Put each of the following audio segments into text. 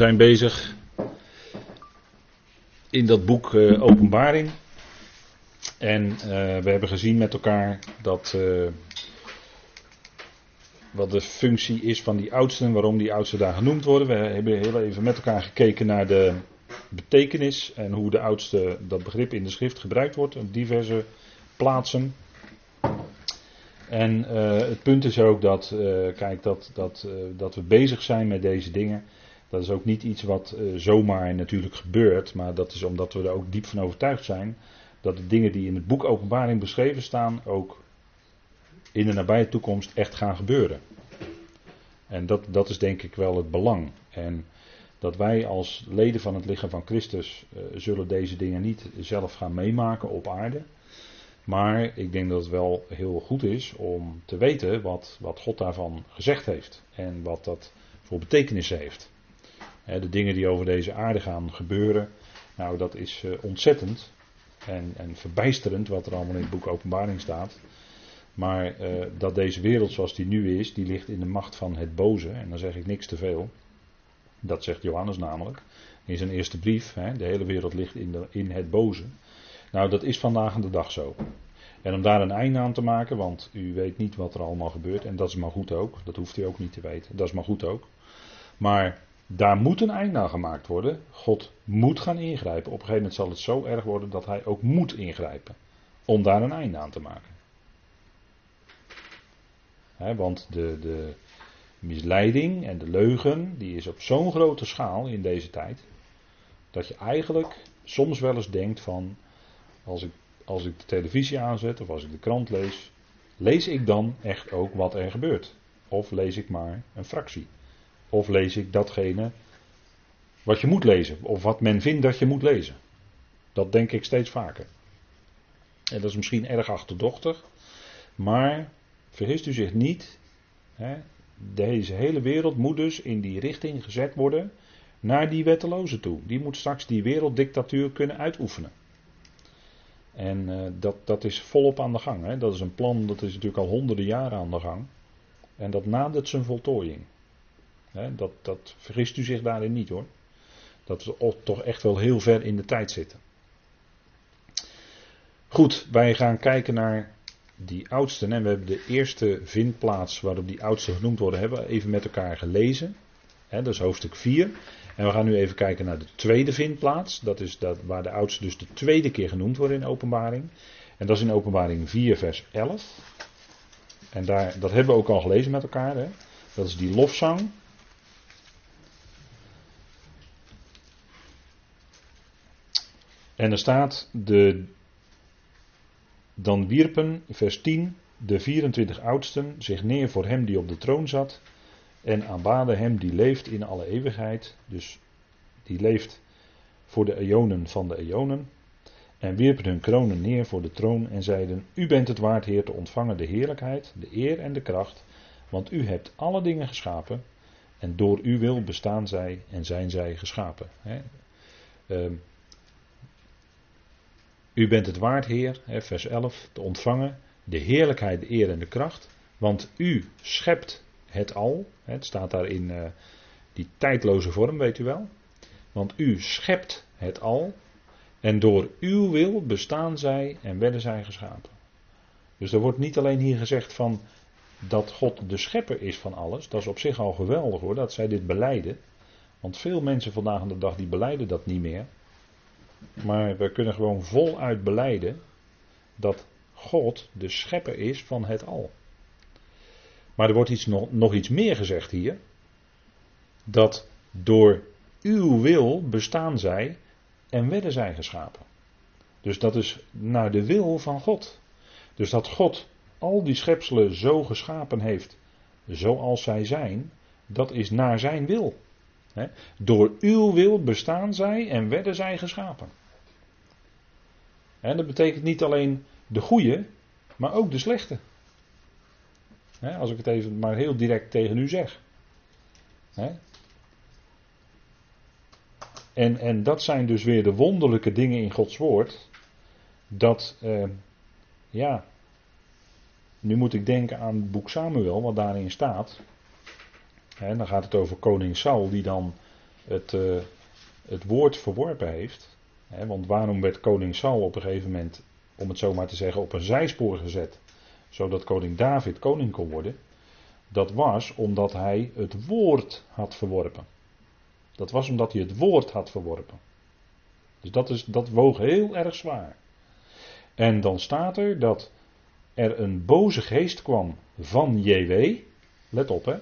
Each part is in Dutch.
zijn bezig in dat boek uh, Openbaring. En uh, we hebben gezien met elkaar dat. Uh, wat de functie is van die oudsten, waarom die oudsten daar genoemd worden. We hebben heel even met elkaar gekeken naar de betekenis en hoe de oudste dat begrip in de schrift gebruikt wordt op diverse plaatsen. En het punt is ook dat, kijk, dat, dat, dat we bezig zijn met deze dingen. Dat is ook niet iets wat uh, zomaar natuurlijk gebeurt, maar dat is omdat we er ook diep van overtuigd zijn dat de dingen die in het boek Openbaring beschreven staan ook in de nabije toekomst echt gaan gebeuren. En dat, dat is denk ik wel het belang. En dat wij als leden van het lichaam van Christus uh, zullen deze dingen niet zelf gaan meemaken op aarde. Maar ik denk dat het wel heel goed is om te weten wat, wat God daarvan gezegd heeft. En wat dat voor betekenis heeft de dingen die over deze aarde gaan gebeuren. Nou, dat is uh, ontzettend en, en, verbijsterend wat er allemaal in het boek Openbaring staat. Maar uh, dat deze wereld zoals die nu is, die ligt in de macht van het boze. En dan zeg ik niks te veel. Dat zegt Johannes namelijk. In zijn eerste brief. Hè, de hele wereld ligt in, de, in het boze. Nou, dat is vandaag aan de dag zo. En om daar een einde aan te maken, want u weet niet wat er allemaal gebeurt. En dat is maar goed ook. Dat hoeft u ook niet te weten. Dat is maar goed ook. Maar daar moet een eind aan gemaakt worden. God moet gaan ingrijpen. Op een gegeven moment zal het zo erg worden dat hij ook moet ingrijpen. Om daar een einde aan te maken. want de, de misleiding en de leugen, die is op zo'n grote schaal in deze tijd. Dat je eigenlijk soms wel eens denkt van, als ik, als ik de televisie aanzet of als ik de krant lees, lees ik dan echt ook wat er gebeurt? Of lees ik maar een fractie? Of lees ik datgene wat je moet lezen, of wat men vindt dat je moet lezen. Dat denk ik steeds vaker. En dat is misschien erg achterdochtig, maar vergist u zich niet. Hè, deze hele wereld moet dus in die richting gezet worden naar die wetteloze toe. Die moet straks die werelddictatuur kunnen uitoefenen. En uh, dat, dat is volop aan de gang. Hè. Dat is een plan dat is natuurlijk al honderden jaren aan de gang. En dat nadert zijn voltooiing dat, dat vergist u zich daarin niet hoor. Dat we toch echt wel heel ver in de tijd zitten. Goed, wij gaan kijken naar die oudsten. En we hebben de eerste vindplaats waarop die oudsten genoemd worden, hebben we even met elkaar gelezen. dat is hoofdstuk 4. En we gaan nu even kijken naar de tweede vindplaats. Dat is dat, waar de oudsten dus de tweede keer genoemd worden in openbaring. En dat is in openbaring 4 vers 11. En daar, dat hebben we ook al gelezen met elkaar. Hè. Dat is die lofzang. En er staat, de, dan wierpen, vers 10, de 24 oudsten zich neer voor hem die op de troon zat en aanbaden hem die leeft in alle eeuwigheid, dus die leeft voor de eonen van de eonen, en wierpen hun kronen neer voor de troon en zeiden, u bent het waard Heer te ontvangen de heerlijkheid, de eer en de kracht, want u hebt alle dingen geschapen en door uw wil bestaan zij en zijn zij geschapen. He. U bent het waard, Heer, vers 11, te ontvangen de heerlijkheid, de eer en de kracht. Want u schept het al. Het staat daar in uh, die tijdloze vorm, weet u wel. Want u schept het al. En door uw wil bestaan zij en werden zij geschapen. Dus er wordt niet alleen hier gezegd van dat God de schepper is van alles. Dat is op zich al geweldig hoor, dat zij dit beleiden. Want veel mensen vandaag aan de dag die beleiden dat niet meer. Maar we kunnen gewoon voluit beleiden dat God de schepper is van het al. Maar er wordt iets, nog, nog iets meer gezegd hier. Dat door uw wil bestaan zij en werden zij geschapen. Dus dat is naar de wil van God. Dus dat God al die schepselen zo geschapen heeft zoals zij zijn, dat is naar zijn wil. Door uw wil bestaan zij en werden zij geschapen. En dat betekent niet alleen de goede, maar ook de slechte. als ik het even maar heel direct tegen u zeg. En, en dat zijn dus weer de wonderlijke dingen in Gods woord. Dat, eh, ja, nu moet ik denken aan het boek Samuel, wat daarin staat. Dan gaat het over koning Saul, die dan het, eh, het woord verworpen heeft. Want waarom werd koning Saul op een gegeven moment, om het zo maar te zeggen, op een zijspoor gezet, zodat koning David koning kon worden? Dat was omdat hij het woord had verworpen. Dat was omdat hij het woord had verworpen. Dus dat, is, dat woog heel erg zwaar. En dan staat er dat er een boze geest kwam van JW. Let op hè.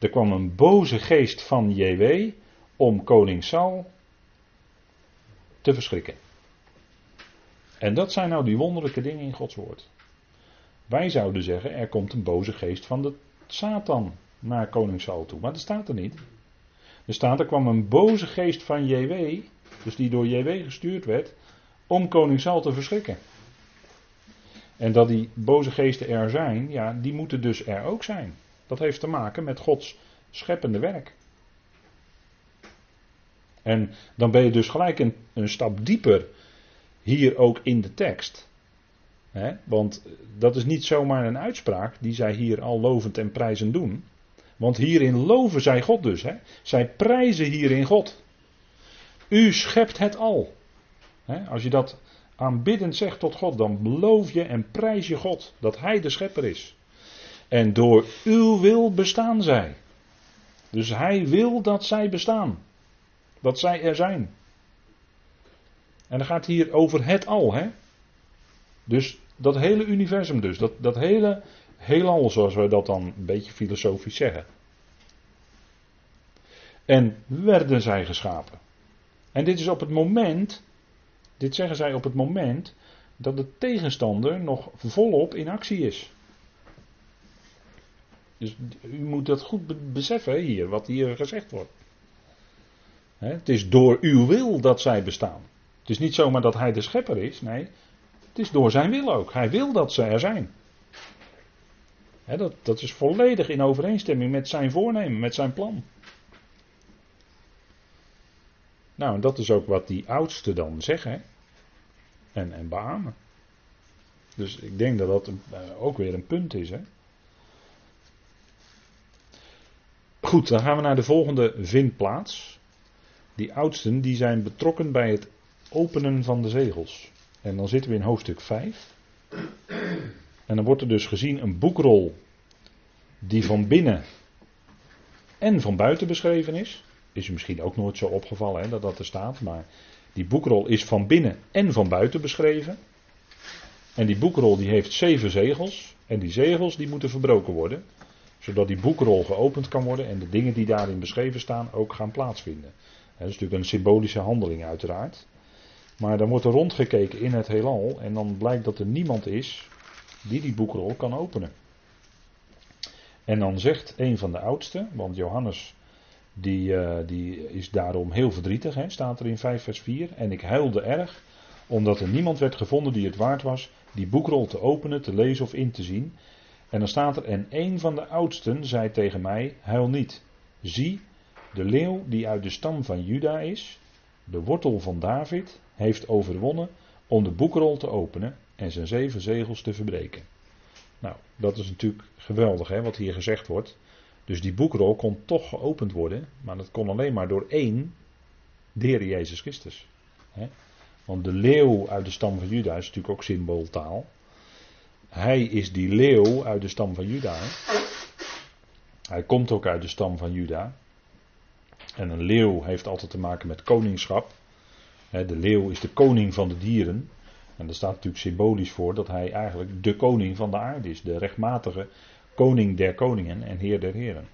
Er kwam een boze geest van JW om koning Saul te verschrikken. En dat zijn nou die wonderlijke dingen in Gods woord. Wij zouden zeggen, er komt een boze geest van de Satan naar koning Saul toe. Maar dat staat er niet. Er staat, er kwam een boze geest van JW, dus die door JW gestuurd werd, om koning Saul te verschrikken. En dat die boze geesten er zijn, ja, die moeten dus er ook zijn. Dat heeft te maken met Gods scheppende werk. En dan ben je dus gelijk een, stap dieper hier ook in de tekst. want dat is niet zomaar een uitspraak die zij hier al lovend en prijzend doen. Want hierin loven zij God dus. Zij prijzen hierin God. U schept het al. als je dat aanbiddend zegt tot God, dan beloof je en prijs je God dat Hij de schepper is. En door uw wil bestaan zij. Dus Hij wil dat zij bestaan. Dat zij er zijn. En dan gaat hier over het al, hè? Dus dat hele universum dus, dat, dat hele heelal zoals we dat dan een beetje filosofisch zeggen. En werden zij geschapen. En dit is op het moment, dit zeggen zij op het moment dat de tegenstander nog volop in actie is. Dus u moet dat goed beseffen hier, wat hier gezegd wordt. Het is door uw wil dat zij bestaan. Het is niet zomaar dat hij de schepper is, nee. Het is door zijn wil ook. Hij wil dat ze er zijn. dat, dat is volledig in overeenstemming met zijn voornemen, met zijn plan. Nou, en dat is ook wat die oudsten dan zeggen. En, en beamen. Dus ik denk dat dat eh, ook weer een punt is. Hè? Goed, dan gaan we naar de volgende vindplaats. Die oudsten die zijn betrokken bij het openen van de zegels. En dan zitten we in hoofdstuk 5. En dan wordt er dus gezien een boekrol die van binnen en van buiten beschreven is. Is u misschien ook nooit zo opgevallen hè, dat dat er staat. Maar die boekrol is van binnen en van buiten beschreven. En die boekrol die heeft zeven zegels. En die zegels die moeten verbroken worden. Zodat die boekrol geopend kan worden en de dingen die daarin beschreven staan ook gaan plaatsvinden. Dat is natuurlijk een symbolische handeling uiteraard. Maar dan wordt er rondgekeken in het heelal en dan blijkt dat er niemand is die die boekrol kan openen. En dan zegt een van de oudsten, want Johannes die, uh, die is daarom heel verdrietig, hè, staat er in 5 vers 4. En ik huilde erg, omdat er niemand werd gevonden die het waard was die boekrol te openen, te lezen of in te zien. En dan staat er, en een van de oudsten zei tegen mij, huil niet. Zie, de leeuw die uit de stam van Juda is, de wortel van David, heeft overwonnen om de boekrol te openen en zijn zeven zegels te verbreken. Nou, dat is natuurlijk geweldig hè, wat hier gezegd wordt. Dus die boekrol kon toch geopend worden, maar dat kon alleen maar door één, de Jezus Christus. Hè. Want de leeuw uit de stam van Juda is natuurlijk ook symbooltaal. Hij is die leeuw uit de stam van Juda. Hij komt ook uit de stam van Juda. En een leeuw heeft altijd te maken met koningschap. De leeuw is de koning van de dieren. En dat staat natuurlijk symbolisch voor dat hij eigenlijk de koning van de aarde is. De rechtmatige koning der koningen en heer der heren.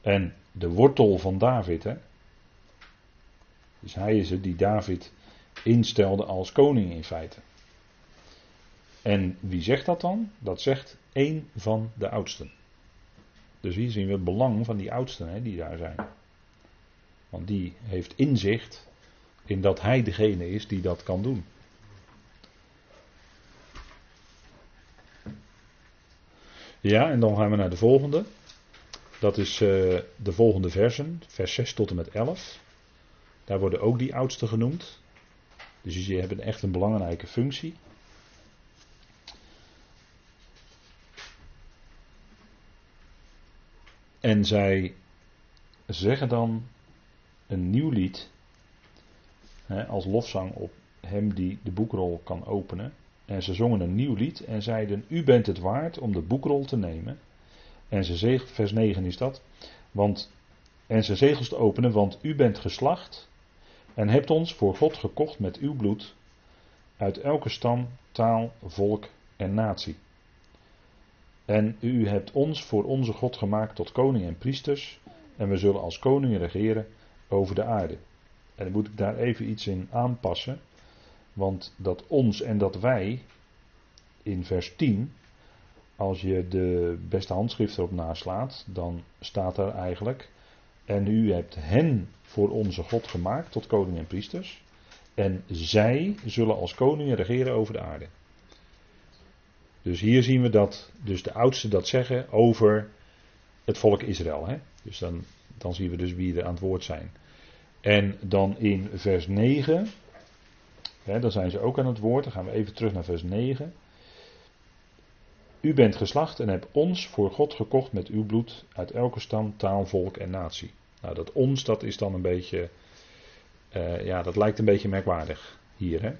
En de wortel van David. Hè? Dus hij is het die David instelde als koning in feite. En wie zegt dat dan? Dat zegt één van de oudsten. Dus hier zien we het belang van die oudsten hè, die daar zijn. Want die heeft inzicht in dat hij degene is die dat kan doen. Ja, en dan gaan we naar de volgende. Dat is uh, de volgende versen, vers 6 tot en met 11. Daar worden ook die oudsten genoemd. Dus die hebben echt een belangrijke functie. En zij zeggen dan een nieuw lied hè, als lofzang op hem die de boekrol kan openen. En ze zongen een nieuw lied en zeiden: U bent het waard om de boekrol te nemen. En ze zegelt, vers 9 is dat. Want, en ze zegels te openen, want u bent geslacht en hebt ons voor God gekocht met uw bloed uit elke stam, taal, volk en natie. En u hebt ons voor onze God gemaakt tot koning en priesters, en we zullen als koningen regeren over de aarde. En dan moet ik daar even iets in aanpassen, want dat ons en dat wij, in vers 10, als je de beste handschrift erop naslaat, dan staat er eigenlijk, en u hebt hen voor onze God gemaakt tot koning en priesters, en zij zullen als koningen regeren over de aarde. Dus hier zien we dat dus de oudsten dat zeggen over het volk Israël. Hè? Dus dan, dan zien we dus wie er aan het woord zijn. En dan in vers 9, hè, dan zijn ze ook aan het woord. Dan gaan we even terug naar vers 9. U bent geslacht en hebt ons voor God gekocht met uw bloed uit elke stam, taal, volk en natie. Nou, dat ons, dat is dan een beetje, uh, ja, dat lijkt een beetje merkwaardig hier. Hè?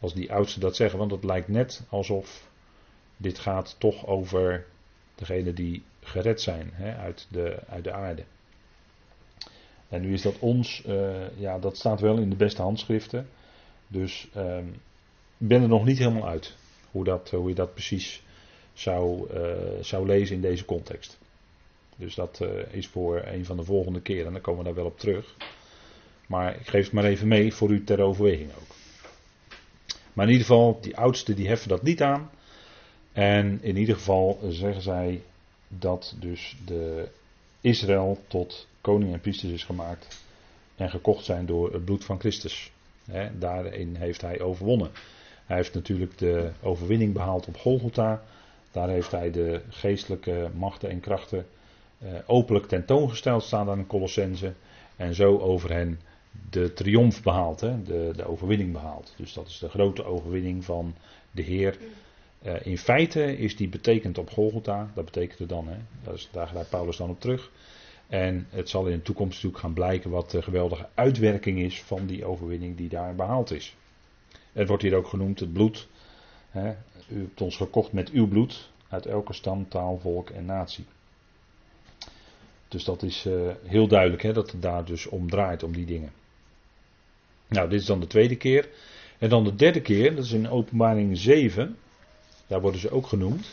Als die oudsten dat zeggen, want het lijkt net alsof dit gaat toch over degene die gered zijn hè, uit, de, uit de aarde. En nu is dat ons, uh, ja, dat staat wel in de beste handschriften. Dus uh, ik ben er nog niet helemaal uit hoe, dat, hoe je dat precies zou, uh, zou lezen in deze context. Dus dat is voor een van de volgende keren, en dan komen we daar wel op terug. Maar ik geef het maar even mee voor u ter overweging ook. Maar in ieder geval, die oudsten die heffen dat niet aan. En in ieder geval zeggen zij dat dus de Israël tot koning en priesters is gemaakt en gekocht zijn door het bloed van Christus. daarin heeft hij overwonnen. Hij heeft natuurlijk de overwinning behaald op Golgotha. Daar heeft hij de geestelijke machten en krachten eh, openlijk tentoongesteld, staan aan de Colossense. En zo over hen de triomf behaald, hè? De, de overwinning behaald. Dus dat is de grote overwinning van de Heer. Uh, in feite is die betekend op Golgotha, dat betekent het dan, hè? Dat is, daar gaat Paulus dan op terug. En het zal in de toekomst natuurlijk gaan blijken wat de geweldige uitwerking is van die overwinning die daar behaald is. Het wordt hier ook genoemd het bloed. Hè? U hebt ons gekocht met uw bloed uit elke stam, taal, volk en natie. Dus dat is uh, heel duidelijk hè, dat het daar dus om draait, om die dingen. Nou, dit is dan de tweede keer. En dan de derde keer, dat is in openbaring 7. Daar worden ze ook genoemd.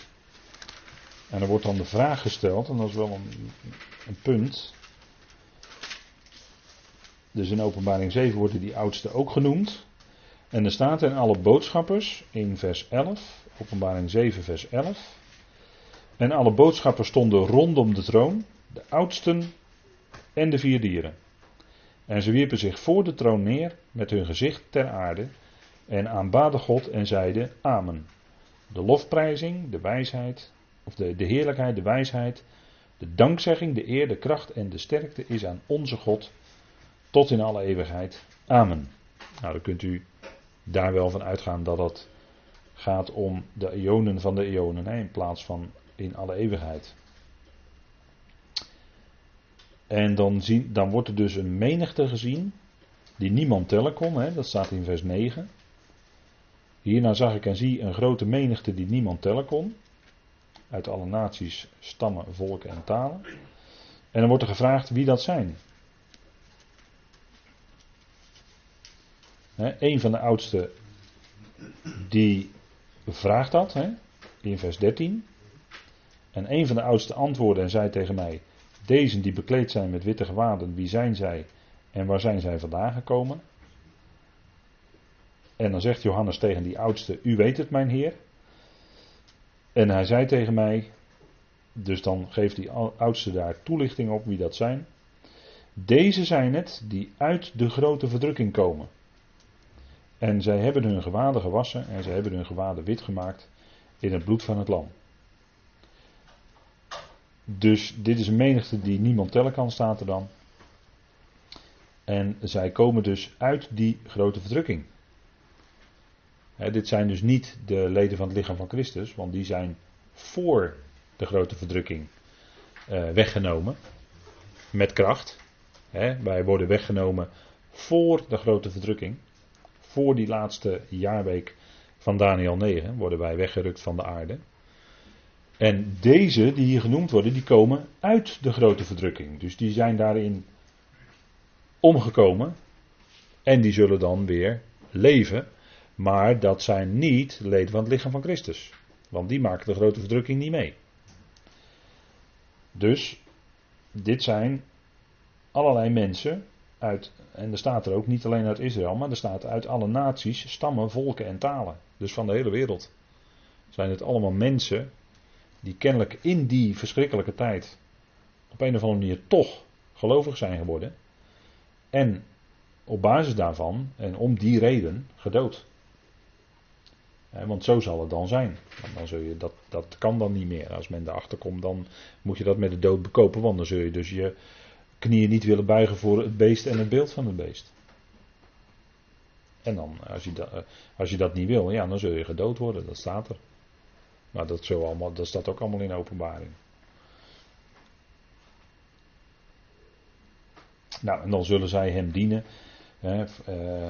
En er wordt dan de vraag gesteld, en dat is wel een, een punt. Dus in openbaring 7 worden die oudsten ook genoemd. En er staat in alle boodschappers in vers 11, openbaring 7 vers 11. En alle boodschappers stonden rondom de troon, de oudsten en de vier dieren. En ze wierpen zich voor de troon neer met hun gezicht ter aarde en aanbaden God en zeiden Amen. De lofprijzing, de wijsheid, of de, de heerlijkheid, de wijsheid, de dankzegging, de eer, de kracht en de sterkte is aan onze God tot in alle eeuwigheid. Amen. Nou, dan kunt u daar wel van uitgaan dat het gaat om de eonen van de eonen, in plaats van in alle eeuwigheid. En dan, zien, dan wordt er dus een menigte gezien die niemand tellen kon, hè, dat staat in vers 9. Hierna zag ik en zie een grote menigte die niemand tellen kon, uit alle naties, stammen, volken en talen. En dan wordt er gevraagd wie dat zijn. He, een van de oudsten die vraagt dat in vers 13. En een van de oudsten antwoordde en zei tegen mij: Deze die bekleed zijn met witte gewaden, wie zijn zij en waar zijn zij vandaan gekomen? En dan zegt Johannes tegen die oudste: U weet het, mijn Heer. En hij zei tegen mij: Dus dan geeft die oudste daar toelichting op wie dat zijn. Deze zijn het die uit de grote verdrukking komen. En zij hebben hun gewaden gewassen en zij hebben hun gewaden wit gemaakt in het bloed van het lam. Dus dit is een menigte die niemand tellen kan, staat er dan. En zij komen dus uit die grote verdrukking. dit zijn dus niet de leden van het lichaam van Christus, want die zijn voor de grote verdrukking uh, weggenomen. Met kracht. Wij worden weggenomen voor de grote verdrukking. Voor die laatste jaarweek van Daniel 9 worden wij weggerukt van de aarde. En deze die hier genoemd worden, die komen uit de grote verdrukking. Dus die zijn daarin omgekomen. En die zullen dan weer leven. Maar dat zijn niet leden van het lichaam van Christus. Want die maken de grote verdrukking niet mee. Dus dit zijn allerlei mensen uit, en er staat er ook niet alleen uit Israël, maar er staat uit alle naties, stammen, volken en talen. Dus van de hele wereld. Zijn het allemaal mensen die kennelijk in die verschrikkelijke tijd op een of andere manier toch gelovig zijn geworden. En op basis daarvan en om die reden gedood. Want zo zal het dan zijn. Dan zul je, dat, dat kan dan niet meer. Als men erachter komt, dan moet je dat met de dood bekopen. Want dan zul je dus je knieën niet willen buigen voor het beest en het beeld van het beest. En dan, als je, dat, als je dat niet wil, ja, dan zul je gedood worden. Dat staat er. Maar dat, zo allemaal, dat staat ook allemaal in openbaring. Nou, en dan zullen zij hem dienen hè, uh,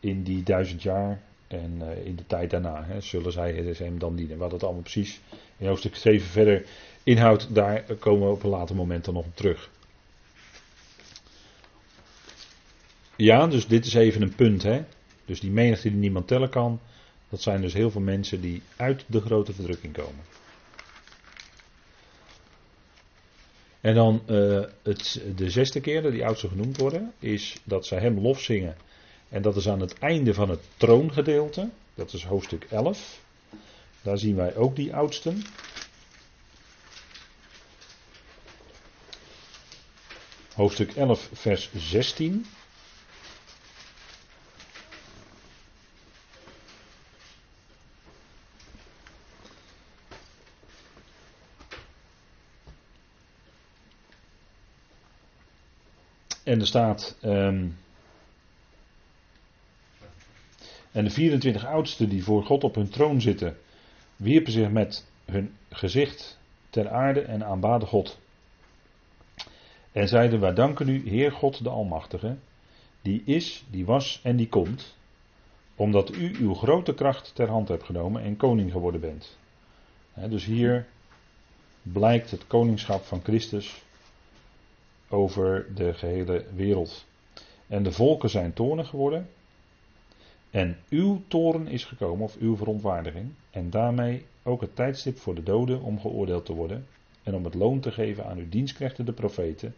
in die duizend jaar en uh, in de tijd daarna. Hè, zullen zij hem dan dienen. Wat het allemaal precies in hoofdstuk 7 verder inhoudt, daar komen we op een later moment dan nog op terug. Ja, dus dit is even een punt. Hè. Dus die menigte die niemand tellen kan, dat zijn dus heel veel mensen die uit de grote verdrukking komen. En dan uh, het, de zesde keer dat die oudsten genoemd worden, is dat ze hem lof zingen. En dat is aan het einde van het troongedeelte. Dat is hoofdstuk 11. Daar zien wij ook die oudsten. Hoofdstuk 11, vers 16. En er staat. Um, en de 24 oudsten die voor God op hun troon zitten, wierpen zich met hun gezicht ter aarde en aanbaden God. En zeiden: Wij danken u, Heer God de Almachtige, die is, die was en die komt, omdat u uw grote kracht ter hand hebt genomen en koning geworden bent. dus hier blijkt het koningschap van Christus over de gehele wereld. En de volken zijn toornig geworden. En uw toren is gekomen, of uw verontwaardiging. En daarmee ook het tijdstip voor de doden om geoordeeld te worden. En om het loon te geven aan uw dienstknechten, de profeten.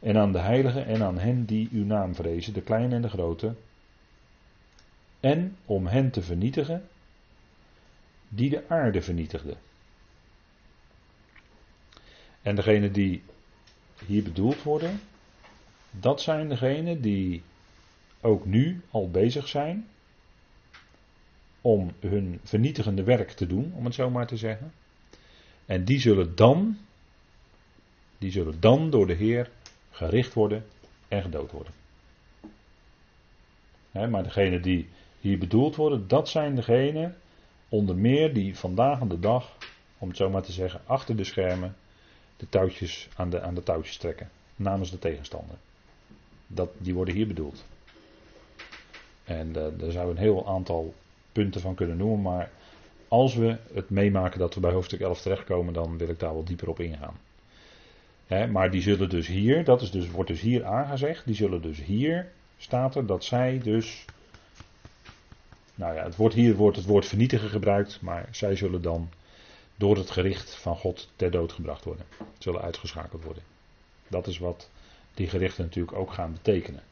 En aan de heiligen en aan hen die uw naam vrezen, de kleine en de grote. En om hen te vernietigen die de aarde vernietigden. En degene die hier bedoeld worden, dat zijn degenen die ook nu al bezig zijn om hun vernietigende werk te doen, om het zo maar te zeggen. En die zullen dan, die zullen dan door de Heer gericht worden en gedood worden. maar degenen die hier bedoeld worden, dat zijn degenen onder meer die vandaag de dag, om het zo maar te zeggen, achter de schermen de touwtjes aan de, aan de touwtjes trekken. Namens de tegenstander. Dat, die worden hier bedoeld. En uh, daar zou een heel aantal punten van kunnen noemen. Maar als we het meemaken dat we bij hoofdstuk 11 terechtkomen, dan wil ik daar wel dieper op ingaan. maar die zullen dus hier, dat is dus, wordt dus hier aangezegd, die zullen dus hier, staat er dat zij dus, nou ja, het wordt hier wordt het woord vernietigen gebruikt, maar zij zullen dan door het gericht van God ter dood gebracht worden. Zullen uitgeschakeld worden. Dat is wat die gerichten natuurlijk ook gaan betekenen.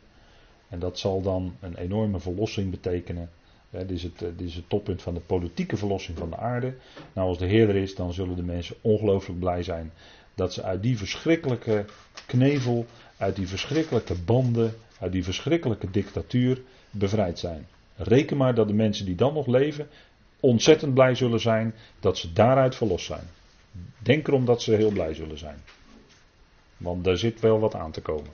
En dat zal dan een enorme verlossing betekenen. dit, is het, dit is het toppunt van de politieke verlossing van de aarde. Nou, als de Heer er is, dan zullen de mensen ongelooflijk blij zijn dat ze uit die verschrikkelijke knevel, uit die verschrikkelijke banden, uit die verschrikkelijke dictatuur bevrijd zijn. Reken maar dat de mensen die dan nog leven ontzettend blij zullen zijn dat ze daaruit verlost zijn. Denk erom dat ze heel blij zullen zijn. Want daar zit wel wat aan te komen.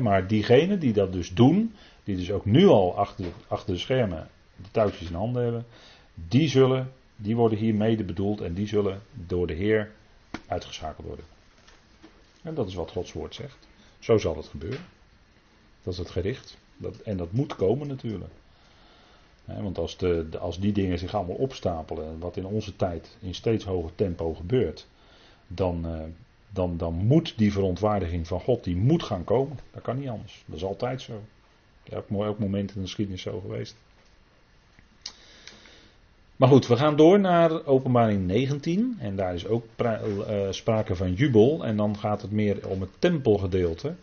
maar diegenen die dat dus doen, die dus ook nu al achter, achter de schermen de touwtjes in handen hebben, die zullen, die worden hier mede bedoeld en die zullen door de Heer uitgeschakeld worden. En dat is wat Gods woord zegt. Zo zal het gebeuren. Dat is het gericht. Dat, en dat moet komen natuurlijk. Want als, de, als die dingen zich allemaal opstapelen, wat in onze tijd in steeds hoger tempo gebeurt, dan, uh, dan, dan moet die verontwaardiging van God, die moet gaan komen. Dat kan niet anders. Dat is altijd zo. Elk, elk moment in de geschiedenis zo geweest. Maar goed, we gaan door naar openbaring 19. En daar is ook uh, sprake van jubel. En dan gaat het meer om het tempelgedeelte.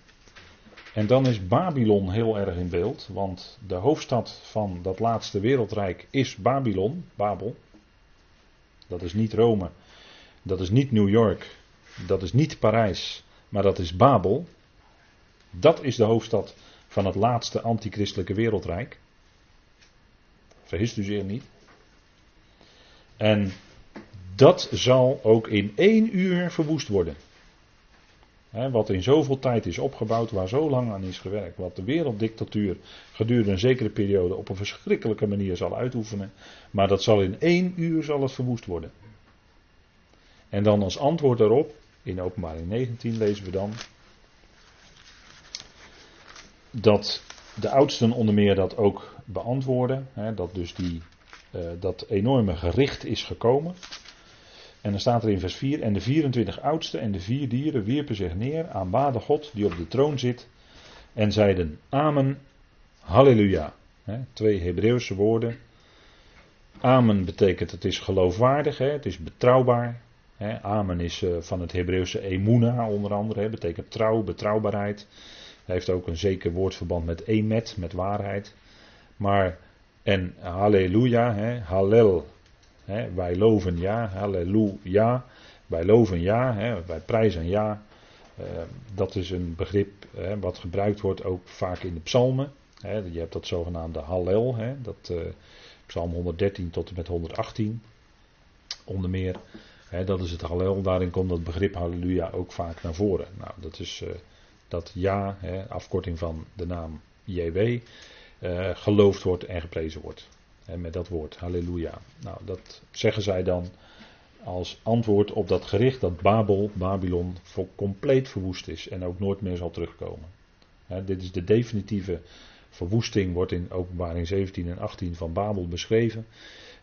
En dan is Babylon heel erg in beeld. Want de hoofdstad van dat laatste wereldrijk is Babylon, Babel. Dat is niet Rome. Dat is niet New York. Dat is niet Parijs. Maar dat is Babel. Dat is de hoofdstad van het laatste antichristelijke wereldrijk. Vergist u zich niet. En dat zal ook in één uur verwoest worden. Wat in zoveel tijd is opgebouwd, waar zo lang aan is gewerkt. Wat de werelddictatuur gedurende een zekere periode op een verschrikkelijke manier zal uitoefenen. Maar dat zal in één uur zal het verwoest worden. En dan als antwoord daarop, in openbaring 19 lezen we dan. Dat de oudsten onder meer dat ook beantwoorden. dat dus die uh, dat enorme gericht is gekomen. En dan staat er in vers 4: En de 24 oudsten en de vier dieren wierpen zich neer, aanbaden God die op de troon zit, en zeiden: Amen, Halleluja. twee Hebreeuwse woorden. Amen betekent het is geloofwaardig, het is betrouwbaar. Amen is uh, van het Hebreeuwse emuna onder andere, betekent trouw, betrouwbaarheid. Hij heeft ook een zeker woordverband met emet, met waarheid. Maar en halleluja, hallel, wij loven ja, halleluja, wij loven ja, wij prijzen ja. Uh, dat is een begrip wat gebruikt wordt ook vaak in de psalmen. Je hebt dat zogenaamde hallel, dat, uh, psalm 113 tot en met 118 onder meer. Dat is het hallel, daarin komt dat begrip halleluja ook vaak naar voren. Nou, dat is uh, dat ja, afkorting van de naam JW geloofd wordt en geprezen wordt. En met dat woord, halleluja. Nou, dat zeggen zij dan als antwoord op dat gericht dat Babel, Babylon, voor compleet verwoest is en ook nooit meer zal terugkomen. dit is de definitieve verwoesting, wordt in openbaring 17 en 18 van Babel beschreven.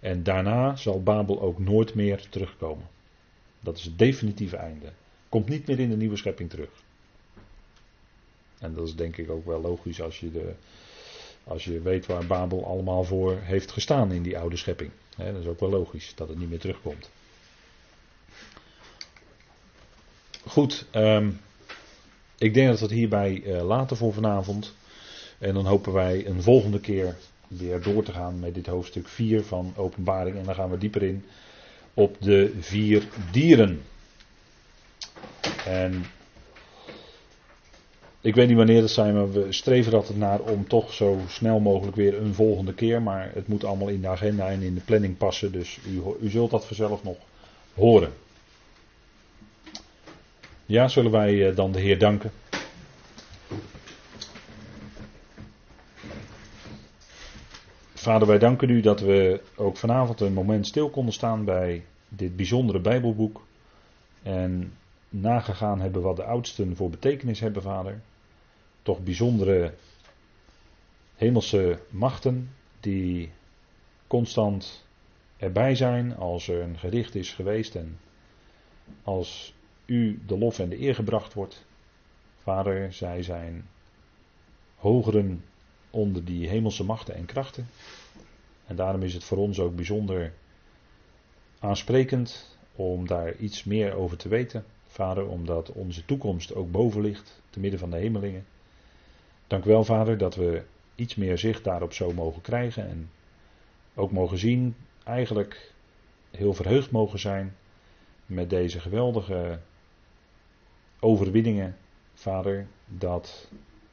En daarna zal Babel ook nooit meer terugkomen. Dat is het definitieve einde. Komt niet meer in de nieuwe schepping terug. En dat is denk ik ook wel logisch als je de als je weet waar Babel allemaal voor heeft gestaan in die oude schepping. dat is ook wel logisch dat het niet meer terugkomt. Goed, ehm, ik denk dat we het hierbij uh, laten voor vanavond. En dan hopen wij een volgende keer weer door te gaan met dit hoofdstuk 4 van Openbaring. En dan gaan we dieper in op de vier dieren. En ik weet niet wanneer het zijn, maar we streven er altijd naar om toch zo snel mogelijk weer een volgende keer. Maar het moet allemaal in de agenda en in de planning passen. Dus u, u zult dat vanzelf nog horen. Ja, zullen wij eh, dan de Heer danken. Vader, wij danken u dat we ook vanavond een moment stil konden staan bij dit bijzondere Bijbelboek. En nagegaan hebben wat de oudsten voor betekenis hebben, vader. Toch bijzondere hemelse machten die constant erbij zijn als er een gericht is geweest en als u de lof en de eer gebracht wordt. Vader, zij zijn hogeren onder die hemelse machten en krachten. En daarom is het voor ons ook bijzonder aansprekend om daar iets meer over te weten. Vader, omdat onze toekomst ook boven ligt, te midden van de hemelingen. Dank u wel, Vader, dat we iets meer zicht daarop zo mogen krijgen en ook mogen zien, eigenlijk heel verheugd mogen zijn met deze geweldige overwinningen, Vader, dat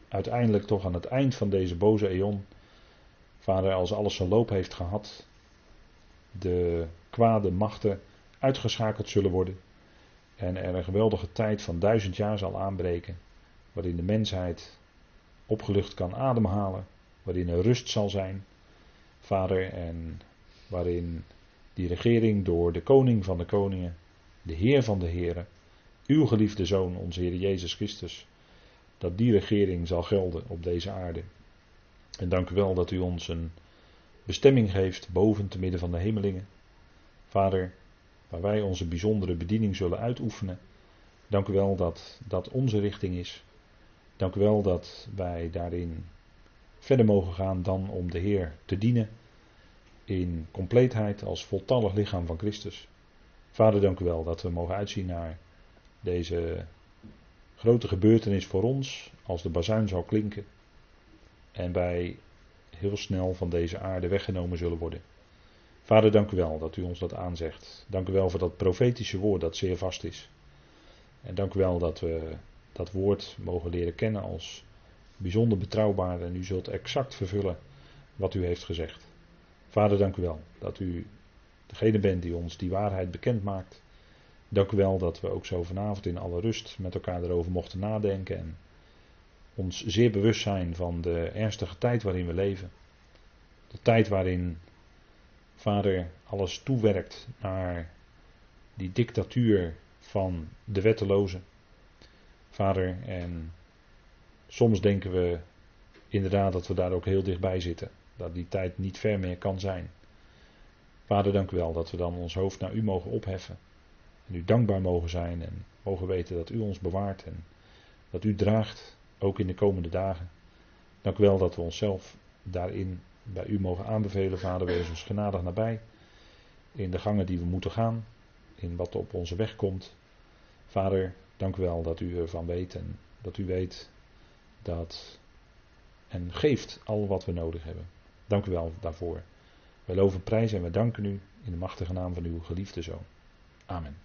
uiteindelijk toch aan het eind van deze boze eon, Vader, als alles zijn loop heeft gehad, de kwade machten uitgeschakeld zullen worden en er een geweldige tijd van duizend jaar zal aanbreken, waarin de mensheid opgelucht kan ademhalen, waarin er rust zal zijn, Vader, en waarin die regering door de koning van de koningen, de Heer van de Heren, uw geliefde Zoon, onze Heer Jezus Christus, dat die regering zal gelden op deze aarde. En dank u wel dat u ons een bestemming geeft boven te midden van de hemelingen. Vader, waar wij onze bijzondere bediening zullen uitoefenen. Dank u wel dat dat onze richting is. Dank u wel dat wij daarin verder mogen gaan dan om de Heer te dienen in compleetheid als voltallig lichaam van Christus. Vader, dank u wel dat we mogen uitzien naar deze grote gebeurtenis voor ons, als de bazuin zal klinken en wij heel snel van deze aarde weggenomen zullen worden. Vader, dank u wel dat u ons dat aanzegt. Dank u wel voor dat profetische woord dat zeer vast is. En dank u wel dat we dat woord mogen leren kennen als bijzonder betrouwbaar en u zult exact vervullen wat u heeft gezegd. Vader, dank u wel dat u degene bent die ons die waarheid bekend maakt. Dank u wel dat we ook zo vanavond in alle rust met elkaar erover mochten nadenken en ons zeer bewust zijn van de ernstige tijd waarin we leven. De tijd waarin Vader alles toewerkt naar die dictatuur van de wettelozen. Vader, en soms denken we inderdaad dat we daar ook heel dichtbij zitten. Dat die tijd niet ver meer kan zijn. Vader, dank u wel dat we dan ons hoofd naar u mogen opheffen. En u dankbaar mogen zijn en mogen weten dat u ons bewaart en dat u draagt, ook in de komende dagen. Dank u wel dat we onszelf daarin bij u mogen aanbevelen, Vader, wees ons genadig nabij. In de gangen die we moeten gaan, in wat op onze weg komt. Vader, dank u wel dat u ervan weet en dat u weet dat en geeft al wat we nodig hebben. Dank u wel daarvoor. Wij loven prijs en we danken u in de machtige naam van uw geliefde zoon. Amen.